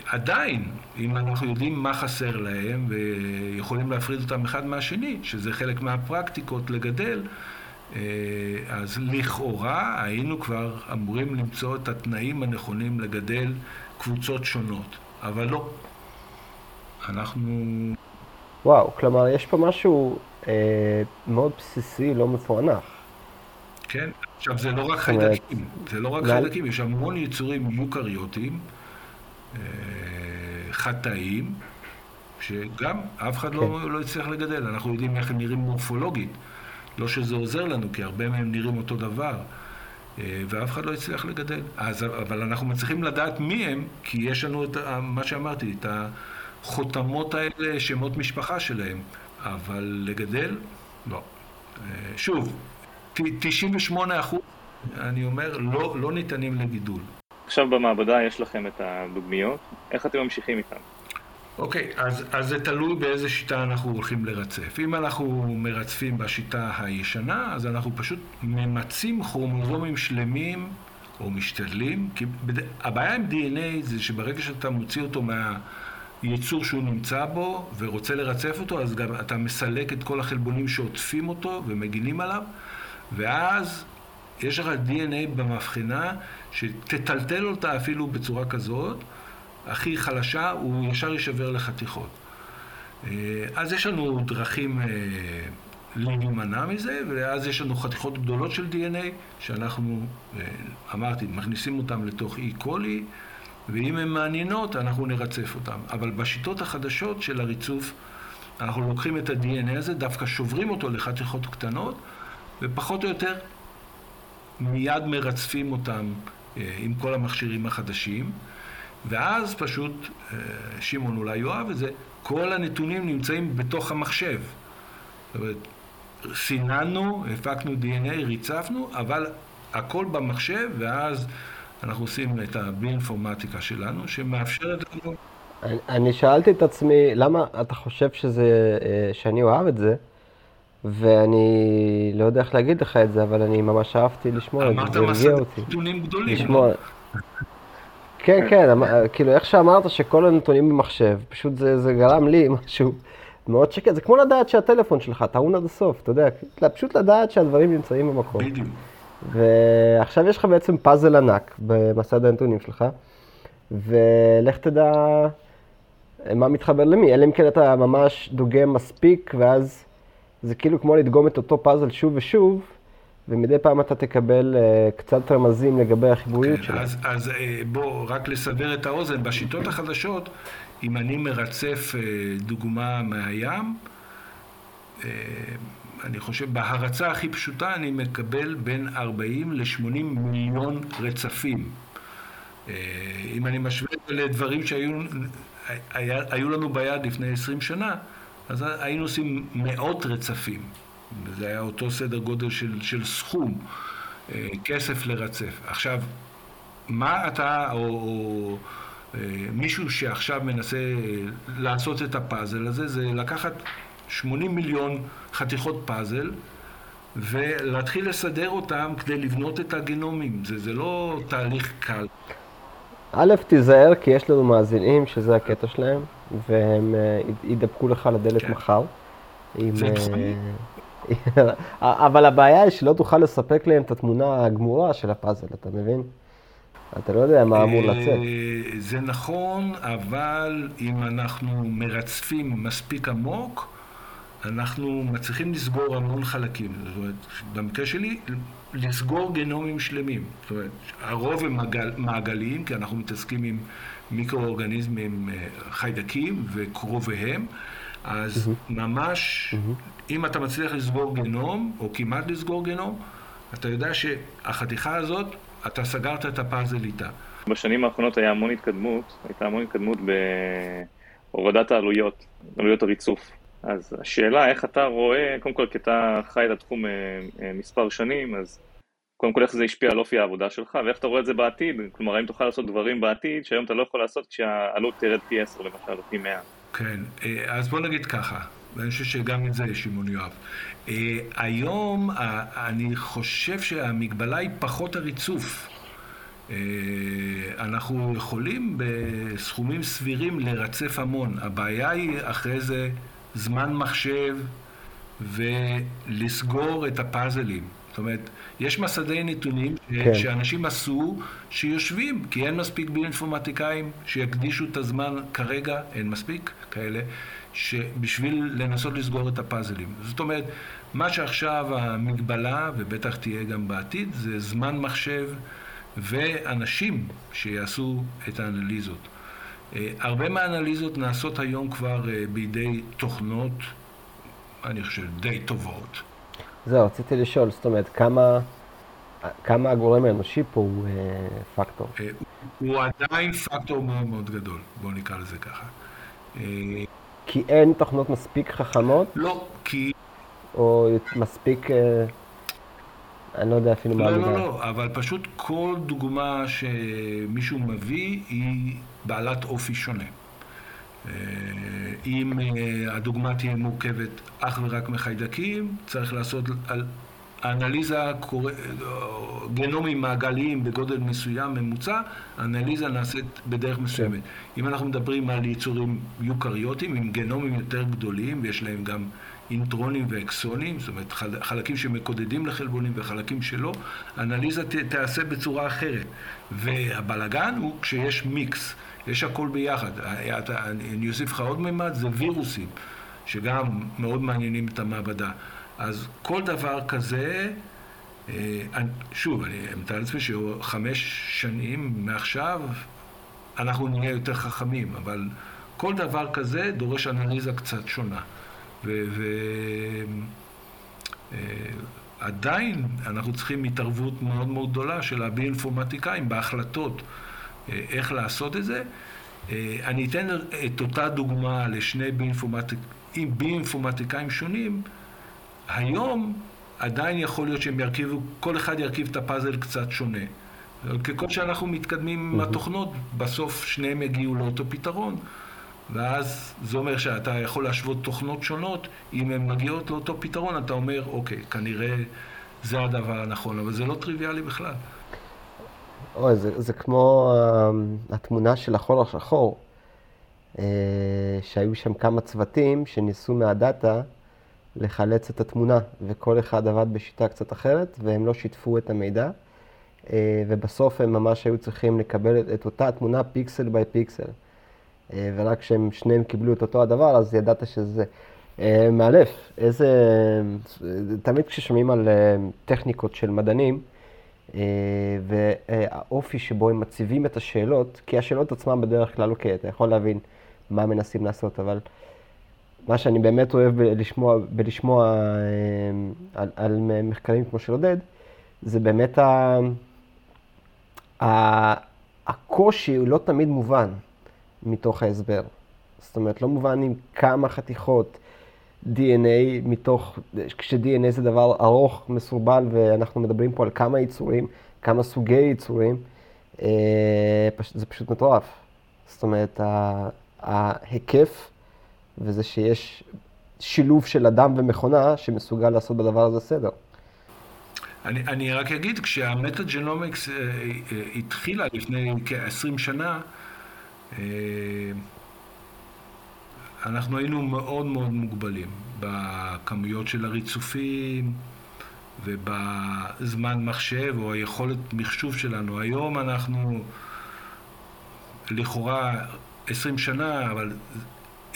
עדיין, אם אנחנו יודעים מה חסר להם ויכולים להפריד אותם אחד מהשני, שזה חלק מהפרקטיקות לגדל, אה, אז לכאורה היינו כבר אמורים למצוא את התנאים הנכונים לגדל קבוצות שונות, אבל לא. אנחנו... וואו, כלומר יש פה משהו אה, מאוד בסיסי, לא מפוענח. כן, עכשיו זה לא רק חיידקים, זה לא רק חיידקים, יש המון יצורים יוקריוטיים, אה, חטאים, שגם אף אחד לא, כן. לא, לא הצליח לגדל, אנחנו יודעים איך הם נראים מורפולוגית. לא שזה עוזר לנו, כי הרבה מהם נראים אותו דבר, אה, ואף אחד לא הצליח לגדל. אז, אבל אנחנו מצליחים לדעת מי הם, כי יש לנו את מה שאמרתי, את החותמות האלה, שמות משפחה שלהם. אבל לגדל, לא. אה, שוב, 98 אחוז, אני אומר, לא, לא ניתנים לגידול. עכשיו במעבדה יש לכם את הדוגמיות, איך אתם ממשיכים איתן? אוקיי, okay, אז, אז זה תלוי באיזה שיטה אנחנו הולכים לרצף. אם אנחנו מרצפים בשיטה הישנה, אז אנחנו פשוט ממצים כרומוזומים שלמים, או משתדלים, כי בד... הבעיה עם DNA זה שברגע שאתה מוציא אותו מהיצור שהוא נמצא בו ורוצה לרצף אותו, אז גם אתה מסלק את כל החלבונים שעוטפים אותו ומגינים עליו, ואז יש לך DNA במבחנה שתטלטל אותה אפילו בצורה כזאת. הכי חלשה, הוא ישר יישבר לחתיכות. אה, אז יש לנו דרכים אה, להימנע מזה, ואז יש לנו חתיכות גדולות של DNA, שאנחנו, אה, אמרתי, מכניסים אותן לתוך אי קולי, ואם הן מעניינות, אנחנו נרצף אותן. אבל בשיטות החדשות של הריצוף, אנחנו לוקחים את ה-DNA הזה, דווקא שוברים אותו לחתיכות קטנות, ופחות או יותר מיד מרצפים אותם עם כל המכשירים החדשים. ואז פשוט, אה, שמעון אולי יאהב את זה, כל הנתונים נמצאים בתוך המחשב. זאת אומרת, סיננו, הפקנו DNA, ריצפנו, אבל הכל במחשב, ואז אנחנו עושים את הביאינפורמטיקה שלנו, שמאפשרת לנו... אני, אני שאלתי את עצמי, למה אתה חושב שזה, אה, שאני אוהב את זה? ואני לא יודע איך להגיד לך את זה, אבל אני ממש אהבתי לשמוע את זה, אמרת זה הרגיע אותי. נתונים גדולים, לשמוע... לא? כן, כן, אמ- כאילו איך שאמרת שכל הנתונים במחשב, פשוט זה, זה גרם לי משהו מאוד שקט, זה כמו לדעת שהטלפון שלך טעון עד הסוף, אתה יודע, פשוט לדעת שהדברים נמצאים במקום. בדיוק. ועכשיו יש לך בעצם פאזל ענק במסד הנתונים שלך, ולך תדע מה מתחבר למי, אלא אם כן אתה ממש דוגם מספיק, ואז זה כאילו כמו לדגום את אותו פאזל שוב ושוב, ומדי פעם אתה תקבל uh, קצת רמזים לגבי החיבוריות כן, שלו. אז, אז אה, בוא, רק לסבר את האוזן, בשיטות החדשות, אם אני מרצף אה, דוגמה מהים, אה, אני חושב, בהרצה הכי פשוטה אני מקבל בין 40 ל-80 מיליון רצפים. אה, אם אני משווה את זה לדברים שהיו היה, היו לנו ביד לפני 20 שנה, אז היינו עושים מאות רצפים. וזה היה אותו סדר גודל של, של סכום, אה, כסף לרצף. עכשיו, מה אתה, או, או אה, מישהו שעכשיו מנסה לעשות את הפאזל הזה, זה לקחת 80 מיליון חתיכות פאזל, ולהתחיל לסדר אותם כדי לבנות את הגנומים. זה, זה לא תהליך קל. א', תיזהר, כי יש לנו מאזינים שזה הקטע שלהם, והם אה, ידפקו לך לדלת כן. מחר. עם, זה אה, בסדר. אבל הבעיה היא שלא תוכל לספק להם את התמונה הגמורה של הפאזל, אתה מבין? אתה לא יודע מה אמור לצאת. אה, זה נכון, אבל אם אנחנו מרצפים מספיק עמוק, אנחנו מצליחים לסגור המון חלקים. זאת אומרת, במקרה שלי, לסגור גנומים שלמים. זאת אומרת, הרוב הם מעגל, מעגליים, כי אנחנו מתעסקים עם מיקרואורגניזמים אה, חיידקים וקרוביהם, אז ממש, אם אתה מצליח לסגור גנום, או כמעט לסגור גנום, אתה יודע שהחתיכה הזאת, אתה סגרת את הפאזל איתה. בשנים האחרונות היה המון התקדמות, הייתה המון התקדמות בהורדת העלויות, עלויות הריצוף. אז השאלה איך אתה רואה, קודם כל כי אתה חי את התחום אה, אה, מספר שנים, אז קודם כל איך זה השפיע על אופי העבודה שלך, ואיך אתה רואה את זה בעתיד, כלומר האם תוכל לעשות דברים בעתיד שהיום אתה לא יכול לעשות כשהעלות תרד פי 10 למשל, או פי 100. כן, אה, אז בוא נגיד ככה, ואני חושב שגם את זה יש שמעון יואב. אה, היום אה, אני חושב שהמגבלה היא פחות הריצוף. אה, אנחנו יכולים בסכומים סבירים לרצף המון. הבעיה היא אחרי זה זמן מחשב ולסגור את הפאזלים. זאת אומרת, יש מסדי נתונים כן. שאנשים עשו שיושבים, כי אין מספיק ביואינפורמטיקאים שיקדישו את הזמן כרגע, אין מספיק כאלה, בשביל לנסות לסגור את הפאזלים. זאת אומרת, מה שעכשיו המגבלה, ובטח תהיה גם בעתיד, זה זמן מחשב ואנשים שיעשו את האנליזות. אה, הרבה מהאנליזות נעשות היום כבר אה, בידי תוכנות, אני חושב, די טובות. זהו, רציתי לשאול, זאת אומרת, כמה, כמה הגורם האנושי פה הוא אה, פקטור? אה, הוא עדיין פקטור מאוד מאוד גדול, בואו נקרא לזה ככה. אה, כי אין תוכנות מספיק חכמות, לא, כי... או מספיק, אה, אני לא יודע אפילו מה לא. לא, לא, אבל פשוט כל דוגמה שמישהו מביא היא בעלת אופי שונה. אה, אם אה, הדוגמה תהיה מורכבת אך ורק מחיידקים, צריך לעשות על או גנומים מעגליים בגודל מסוים ממוצע, האנליזה נעשית בדרך מסוימת. אם אנחנו מדברים על יצורים יוקריוטיים עם גנומים יותר גדולים, ויש להם גם אינטרונים ואקסונים, זאת אומרת חל- חלקים שמקודדים לחלבונים וחלקים שלא, האנליזה ת- תיעשה בצורה אחרת. והבלגן הוא כשיש מיקס, יש הכל ביחד. אני אוסיף לך עוד מימד, זה וירוסים, שגם מאוד מעניינים את המעבדה. אז כל דבר כזה, אה, שוב, אני מתאר לעצמי שחמש שנים מעכשיו אנחנו נהיה יותר חכמים, אבל כל דבר כזה דורש אנליזה קצת שונה. ועדיין אנחנו צריכים התערבות מאוד מאוד גדולה של הביואינפורמטיקאים בהחלטות אה, איך לעשות את זה. אה, אני אתן את אותה דוגמה לשני ביואינפורמטיקאים שונים. היום עדיין יכול להיות שהם ירכיבו, כל אחד ירכיב את הפאזל קצת שונה. ככל שאנחנו מתקדמים עם התוכנות, בסוף שניהם יגיעו לאותו פתרון. ואז זה אומר שאתה יכול להשוות תוכנות שונות, אם הן מגיעות לאותו פתרון, אתה אומר, אוקיי, כנראה זה הדבר הנכון, אבל זה לא טריוויאלי בכלל. אוי, זה, זה כמו uh, התמונה של החור השחור, uh, שהיו שם כמה צוותים שניסו מהדאטה לחלץ את התמונה, וכל אחד עבד בשיטה קצת אחרת, והם לא שיתפו את המידע, uh, ובסוף הם ממש היו צריכים לקבל את, את אותה תמונה פיקסל ביי פיקסל. Uh, ורק כשהם שניהם קיבלו את אותו הדבר, אז ידעת שזה מאלף. איזה... תמיד כששומעים על טכניקות של מדענים, אה, והאופי שבו הם מציבים את השאלות, כי השאלות עצמן בדרך כלל, אוקיי, אתה יכול להבין מה מנסים לעשות, אבל מה שאני באמת אוהב בלשמוע, בלשמוע אה, על, על מחקרים כמו של עודד, זה באמת ה, ה, הקושי הוא לא תמיד מובן מתוך ההסבר. זאת אומרת, לא מובן עם כמה חתיכות DNA מתוך, כש-DNA זה דבר ארוך, מסורבל, ואנחנו מדברים פה על כמה יצורים, כמה סוגי יצורים, אה, זה פשוט מטורף. זאת אומרת, ההיקף וזה שיש שילוב של אדם ומכונה שמסוגל לעשות בדבר הזה סדר. אני, אני רק אגיד, כשהמטה-ג'נומיקס אה, אה, התחילה לפני כ-20 שנה, אנחנו היינו מאוד מאוד מוגבלים בכמויות של הריצופים ובזמן מחשב או היכולת מחשוב שלנו. היום אנחנו לכאורה 20 שנה, אבל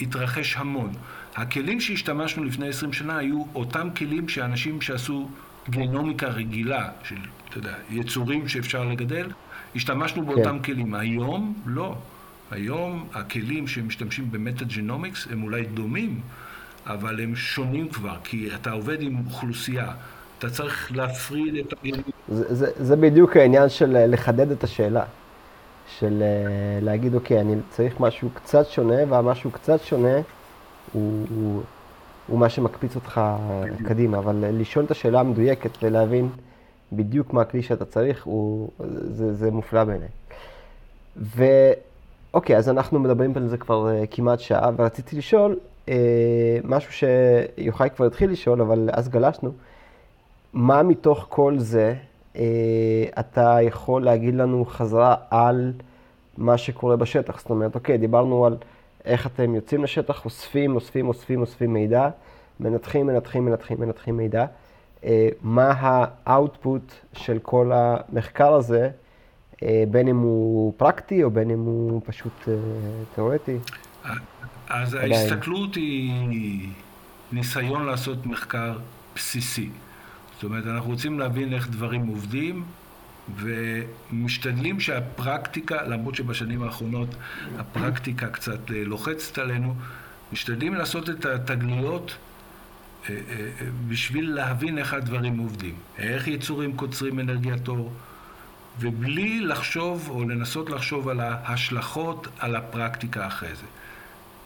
התרחש המון. הכלים שהשתמשנו לפני 20 שנה היו אותם כלים שאנשים שעשו גנומיקה רגילה, של, אתה יודע, יצורים שאפשר לגדל, השתמשנו באותם כן. כלים. היום, לא. היום הכלים שמשתמשים במטה-ג'נומיקס הם אולי דומים, אבל הם שונים כבר, כי אתה עובד עם אוכלוסייה. אתה צריך להפריד את הגנים. זה, זה, זה בדיוק העניין של אה, לחדד את השאלה. של אה, להגיד, אוקיי, אני צריך משהו קצת שונה, והמשהו קצת שונה הוא, הוא, הוא מה שמקפיץ אותך בדיוק. קדימה. אבל לשאול את השאלה המדויקת ולהבין בדיוק מה הכלי שאתה צריך, הוא, זה, זה מופלא בעיניי. אוקיי, אז אנחנו מדברים על זה כבר uh, כמעט שעה, ורציתי לשאול uh, משהו שיוחאי כבר התחיל לשאול, אבל אז גלשנו. מה מתוך כל זה uh, אתה יכול להגיד לנו חזרה על מה שקורה בשטח? זאת אומרת, אוקיי, דיברנו על איך אתם יוצאים לשטח, אוספים, אוספים, אוספים, אוספים מידע, מנתחים, מנתחים, מנתחים, מנתחים מידע. Uh, מה האאוטפוט של כל המחקר הזה? אה, בין אם הוא פרקטי או בין אם הוא פשוט אה, תיאורטי. אז עדיין. ההסתכלות היא ניסיון לעשות מחקר בסיסי. זאת אומרת, אנחנו רוצים להבין איך דברים עובדים, ומשתדלים שהפרקטיקה, למרות שבשנים האחרונות הפרקטיקה קצת אה, לוחצת עלינו, משתדלים לעשות את התגליות בשביל להבין איך הדברים עובדים. איך יצורים קוצרים אנרגיית אור, ובלי לחשוב או לנסות לחשוב על ההשלכות על הפרקטיקה אחרי זה.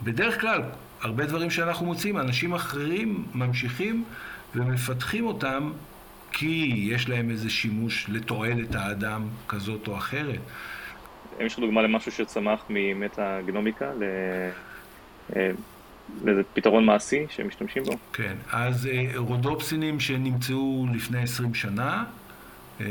בדרך כלל, הרבה דברים שאנחנו מוצאים, אנשים אחרים ממשיכים ומפתחים אותם כי יש להם איזה שימוש לתועלת האדם כזאת או אחרת. האם יש לך דוגמה למשהו שצמח ממטה גנומיקה אה, לאיזה פתרון מעשי שהם משתמשים בו? כן, אז אה, רודופסינים שנמצאו לפני 20 שנה, אה,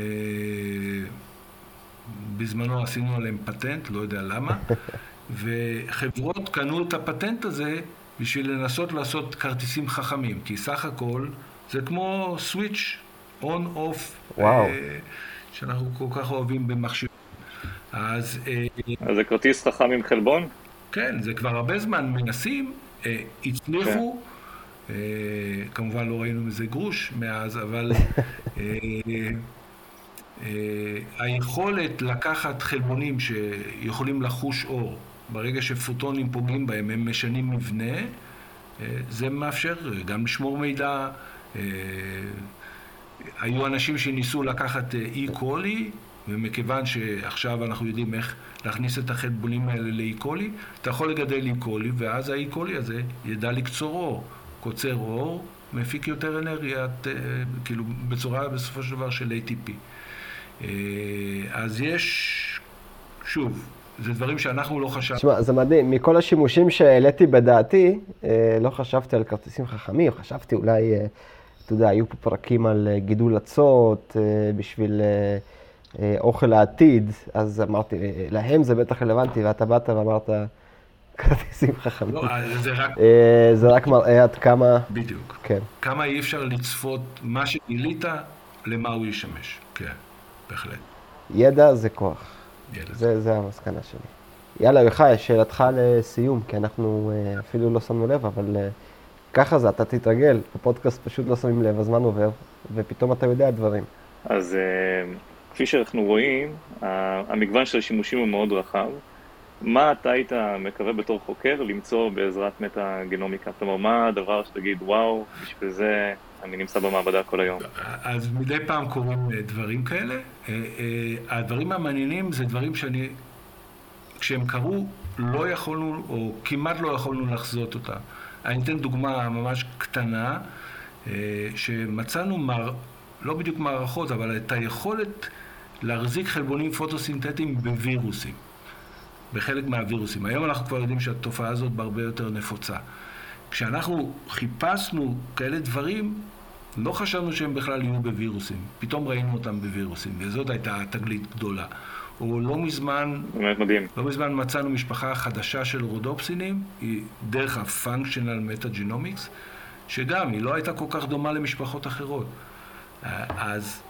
בזמנו עשינו עליהם פטנט, לא יודע למה, וחברות קנו את הפטנט הזה בשביל לנסות לעשות כרטיסים חכמים, כי סך הכל זה כמו סוויץ' און אוף, שאנחנו כל כך אוהבים במחשבים. אז... אה, אז זה כרטיס חכם עם חלבון? כן, זה כבר הרבה זמן מנסים, אה, הצליחו. כן. כמובן לא ראינו מזה גרוש מאז, אבל אה, היכולת לקחת חלבונים שיכולים לחוש אור, ברגע שפוטונים פוגעים בהם, הם משנים מבנה, אה, זה מאפשר גם לשמור מידע. אה, היו אנשים שניסו לקחת אי קולי, ומכיוון שעכשיו אנחנו יודעים איך להכניס את החלבונים האלה לאי קולי, אתה יכול לגדל אי קולי, ואז האי קולי הזה ידע לקצור אור. קוצר אור, מפיק יותר אנרגיה, כאילו בצורה בסופו של דבר של ATP. אה, אז יש, שוב, זה דברים שאנחנו לא חשבנו. תשמע, זה מדהים. מכל השימושים שהעליתי בדעתי, אה, לא חשבתי על כרטיסים חכמים, חשבתי אולי, אה, אתה יודע, היו פה פרקים על גידול אצות בשביל אוכל לעתיד, אז אמרתי, להם זה בטח רלוונטי, ואתה באת ואמרת, כרטיסים חכמים. לא, זה רק... זה רק מראה עד כמה... בדיוק. כן. כמה אי אפשר לצפות מה שגילית, למה הוא ישמש. כן, בהחלט. ידע זה כוח. זה, זה המסקנה שלי. יאללה, יוחאי, שאלתך לסיום, כי אנחנו אה, אפילו לא שמנו לב, אבל אה, ככה זה, אתה תתרגל. בפודקאסט פשוט לא שמים לב, הזמן עובר, ופתאום אתה יודע דברים. אז אה, כפי שאנחנו רואים, המגוון של השימושים הוא מאוד רחב. מה אתה היית מקווה בתור חוקר למצוא בעזרת מטה-גנומיקה? כלומר, מה הדבר שתגיד, וואו, בשביל זה אני נמצא במעבדה כל היום. אז מדי פעם קורים אה, דברים כאלה. אה, אה, הדברים המעניינים זה דברים שאני, כשהם קרו, לא יכולנו, או כמעט לא יכולנו לחזות אותם. אני אתן דוגמה ממש קטנה, שמצאנו, מר, לא בדיוק מערכות, אבל את היכולת להחזיק חלבונים פוטוסינתטיים בווירוסים, בחלק מהווירוסים. היום אנחנו כבר יודעים שהתופעה הזאת בהרבה יותר נפוצה. כשאנחנו חיפשנו כאלה דברים, לא חשבנו שהם בכלל יהיו בווירוסים. פתאום ראינו אותם בווירוסים, וזאת הייתה תגלית גדולה. או לא מזמן, מדהים. לא מזמן מצאנו משפחה חדשה של רודופסינים, היא דרך ה-functional metagenomics, שגם היא לא הייתה כל כך דומה למשפחות אחרות. אז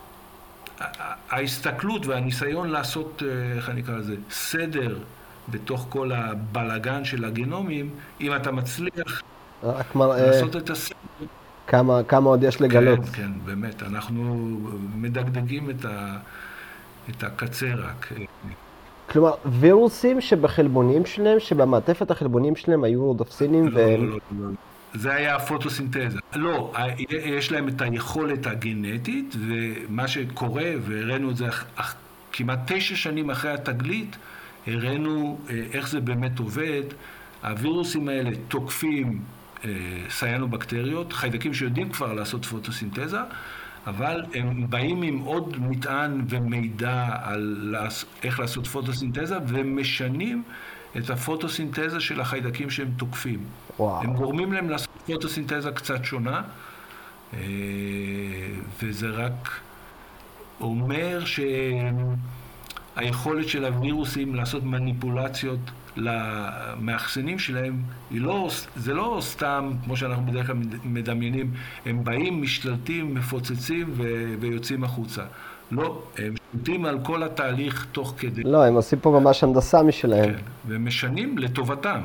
ההסתכלות והניסיון לעשות, אה, איך אני אקרא לזה, סדר בתוך כל הבלגן של הגנומים, אם אתה מצליח רק מראה... לעשות את הסדר. כמה, כמה עוד יש לגלות. כן, כן, באמת. אנחנו מדגדגים את, ה, את הקצה רק. כלומר, וירוסים שבחלבונים שלהם, שבמעטפת החלבונים שלהם היו רודופסינים לא, והם... לא, לא, לא. זה היה הפוטוסינתזה. לא, יש להם את היכולת הגנטית, ומה שקורה, והראינו את זה כמעט תשע שנים אחרי התגלית, הראינו אה, איך זה באמת עובד. הווירוסים האלה תוקפים סיינובקטריות, חיידקים שיודעים כבר לעשות פוטוסינתזה, אבל הם באים עם עוד מטען ומידע על איך לעשות פוטוסינתזה, ומשנים את הפוטוסינתזה של החיידקים שהם תוקפים. וואו. הם גורמים להם לעשות פוטוסינתזה קצת שונה, אה, וזה רק אומר שהיכולת של הווירוסים לעשות מניפולציות למאחסנים שלהם, לא, זה לא סתם, כמו שאנחנו בדרך כלל מדמיינים, הם באים, משתלטים, מפוצצים ו, ויוצאים החוצה. לא, הם שולטים על כל התהליך תוך כדי. לא, הם עושים פה ממש הנדסה משלהם. כן, והם משנים לטובתם.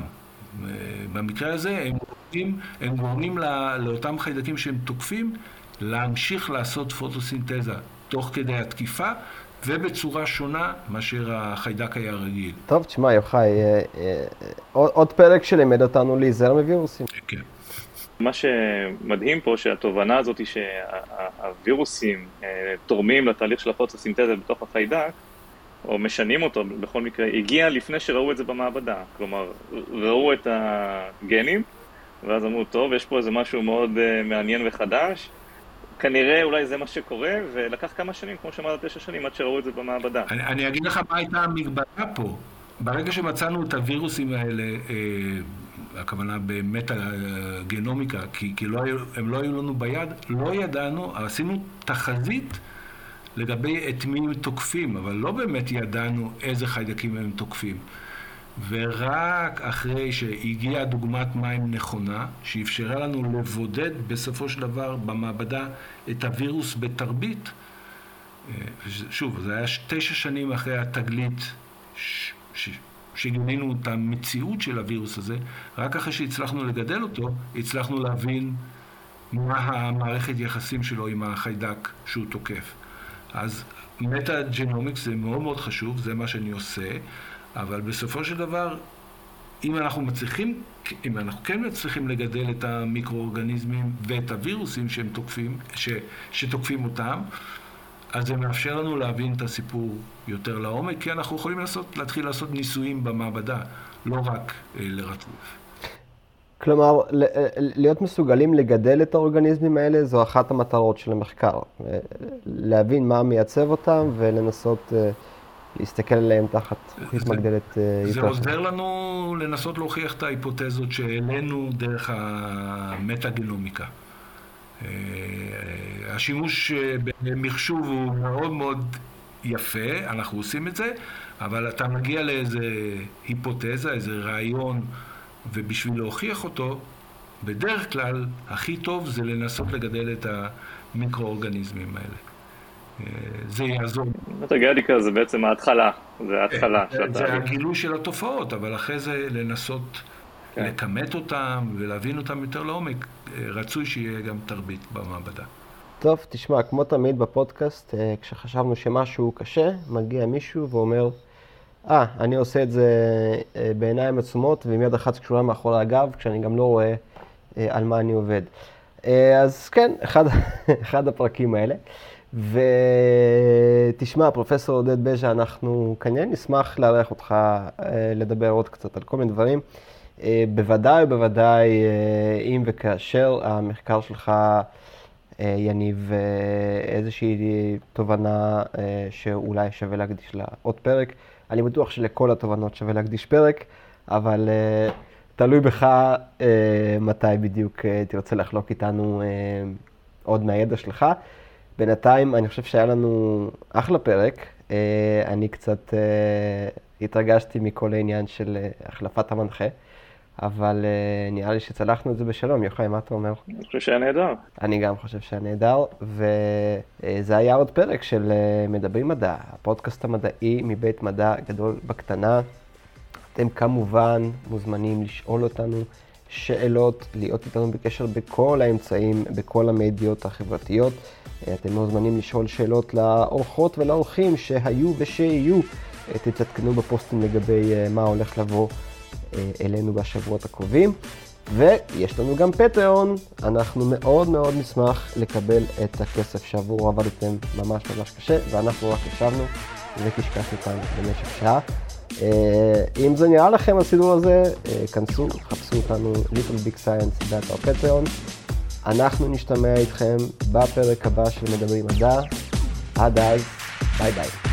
במקרה הזה הם גורמים, הם גורמים לא, לאותם חיידקים שהם תוקפים להמשיך לעשות פוטוסינתזה תוך כדי התקיפה, ובצורה שונה מאשר החיידק היה רגיל. טוב, תשמע, יוחאי, אה, אה, עוד פרק שלימד אותנו להיזהר מווירוסים. כן. מה שמדהים פה, שהתובנה הזאת היא שהווירוסים אה, תורמים לתהליך של הפוטוסינתזה בתוך החיידק, או משנים אותו בכל מקרה, הגיע לפני שראו את זה במעבדה. כלומר, ראו את הגנים, ואז אמרו, טוב, יש פה איזה משהו מאוד מעניין וחדש, כנראה אולי זה מה שקורה, ולקח כמה שנים, כמו שאמרת, תשע שנים, עד שראו את זה במעבדה. אני, אני אגיד לך מה הייתה המגבלה פה. ברגע שמצאנו את הווירוסים האלה, אה, הכוונה באמת הגנומיקה, כי, כי לא, הם לא היו לנו ביד, לא ידענו, עשינו תחזית לגבי את מי הם תוקפים, אבל לא באמת ידענו איזה חיידקים הם תוקפים. ורק אחרי שהגיעה דוגמת מים נכונה, שאפשרה לנו לבודד בסופו של דבר במעבדה את הווירוס בתרבית, שוב, זה היה תשע שנים אחרי התגלית שגינינו את המציאות של הווירוס הזה, רק אחרי שהצלחנו לגדל אותו, הצלחנו להבין מה המערכת יחסים שלו עם החיידק שהוא תוקף. אז מטה ג'נומיקס זה מאוד מאוד חשוב, זה מה שאני עושה. אבל בסופו של דבר, אם אנחנו מצליחים, אם אנחנו כן מצליחים לגדל את המיקרואורגניזמים ואת הווירוסים שהם תוקפים, ש, שתוקפים אותם, אז זה מאפשר לנו להבין את הסיפור יותר לעומק, כי אנחנו יכולים לעשות, להתחיל לעשות ניסויים במעבדה, לא רק אה, לרצוף. כלומר, אה, להיות מסוגלים לגדל את האורגניזמים האלה זו אחת המטרות של המחקר. להבין מה מייצב אותם ולנסות... אה, להסתכל עליהם תחת זכוכית מגדלת אה, יותר. זה עוזר לנו לנסות להוכיח את ההיפותזות שהעלינו דרך המטה-גנומיקה. אה, השימוש במחשוב הוא מאוד מאוד יפה, אנחנו עושים את זה, אבל אתה מגיע לאיזה היפותזה, איזה רעיון, ובשביל להוכיח אותו, בדרך כלל הכי טוב זה לנסות לגדל את המיקרואורגניזמים האלה. אה, זה יעזור. מטה-גנטיקה זה בעצם ההתחלה, זה ההתחלה של התהליך. זה הגילוי של התופעות, אבל אחרי זה לנסות כן. לכמת אותם ולהבין אותם יותר לעומק, אה, רצוי שיהיה גם תרבית במעבדה. טוב, תשמע, כמו תמיד בפודקאסט, אה, כשחשבנו שמשהו קשה, מגיע מישהו ואומר, אה, ah, אני עושה את זה בעיניים עצומות ועם יד אחת שקשורה מאחורי הגב, כשאני גם לא רואה על מה אני עובד. אז כן, אחד, אחד הפרקים האלה. ותשמע, פרופסור עודד בז'ה, אנחנו כנראה נשמח לארח אותך אה, לדבר עוד קצת על כל מיני דברים. אה, בוודאי ובוודאי, אה, אם וכאשר המחקר שלך יניב איזושהי תובנה שאולי שווה להקדיש לה עוד פרק. אני בטוח שלכל התובנות שווה להקדיש פרק, אבל תלוי בך מתי בדיוק תרצה לחלוק איתנו עוד מהידע שלך. בינתיים אני חושב שהיה לנו אחלה פרק. אה, אני קצת אה, התרגשתי מכל העניין של אה, החלפת המנחה, אבל נראה לי שצלחנו את זה בשלום. יוחאי, מה אתה אומר? אני חושב שהיה נהדר. אני גם חושב שהיה נהדר, וזה היה עוד פרק של מדברים מדע, הפודקאסט המדעי מבית מדע גדול בקטנה. אתם כמובן מוזמנים לשאול אותנו שאלות, להיות איתנו בקשר בכל האמצעים, בכל המדיות החברתיות. אתם מוזמנים לשאול שאלות לאורחות ולאורחים שהיו ושיהיו. תתעדכנו בפוסטים לגבי אה, מה הולך לבוא אה, אלינו בשבועות הקרובים. ויש לנו גם פטריון, אנחנו מאוד מאוד נשמח לקבל את הכסף שעבור עבדתם ממש ממש קשה, ואנחנו רק ישבנו וקשקשנו כאן במשך שעה. אה, אם זה נראה לכם הסידור הזה, כנסו, חפשו אותנו Little Big Science באתר פטריון. אנחנו נשתמע איתכם בפרק הבא של מדברים מדע. עד אז, ביי ביי.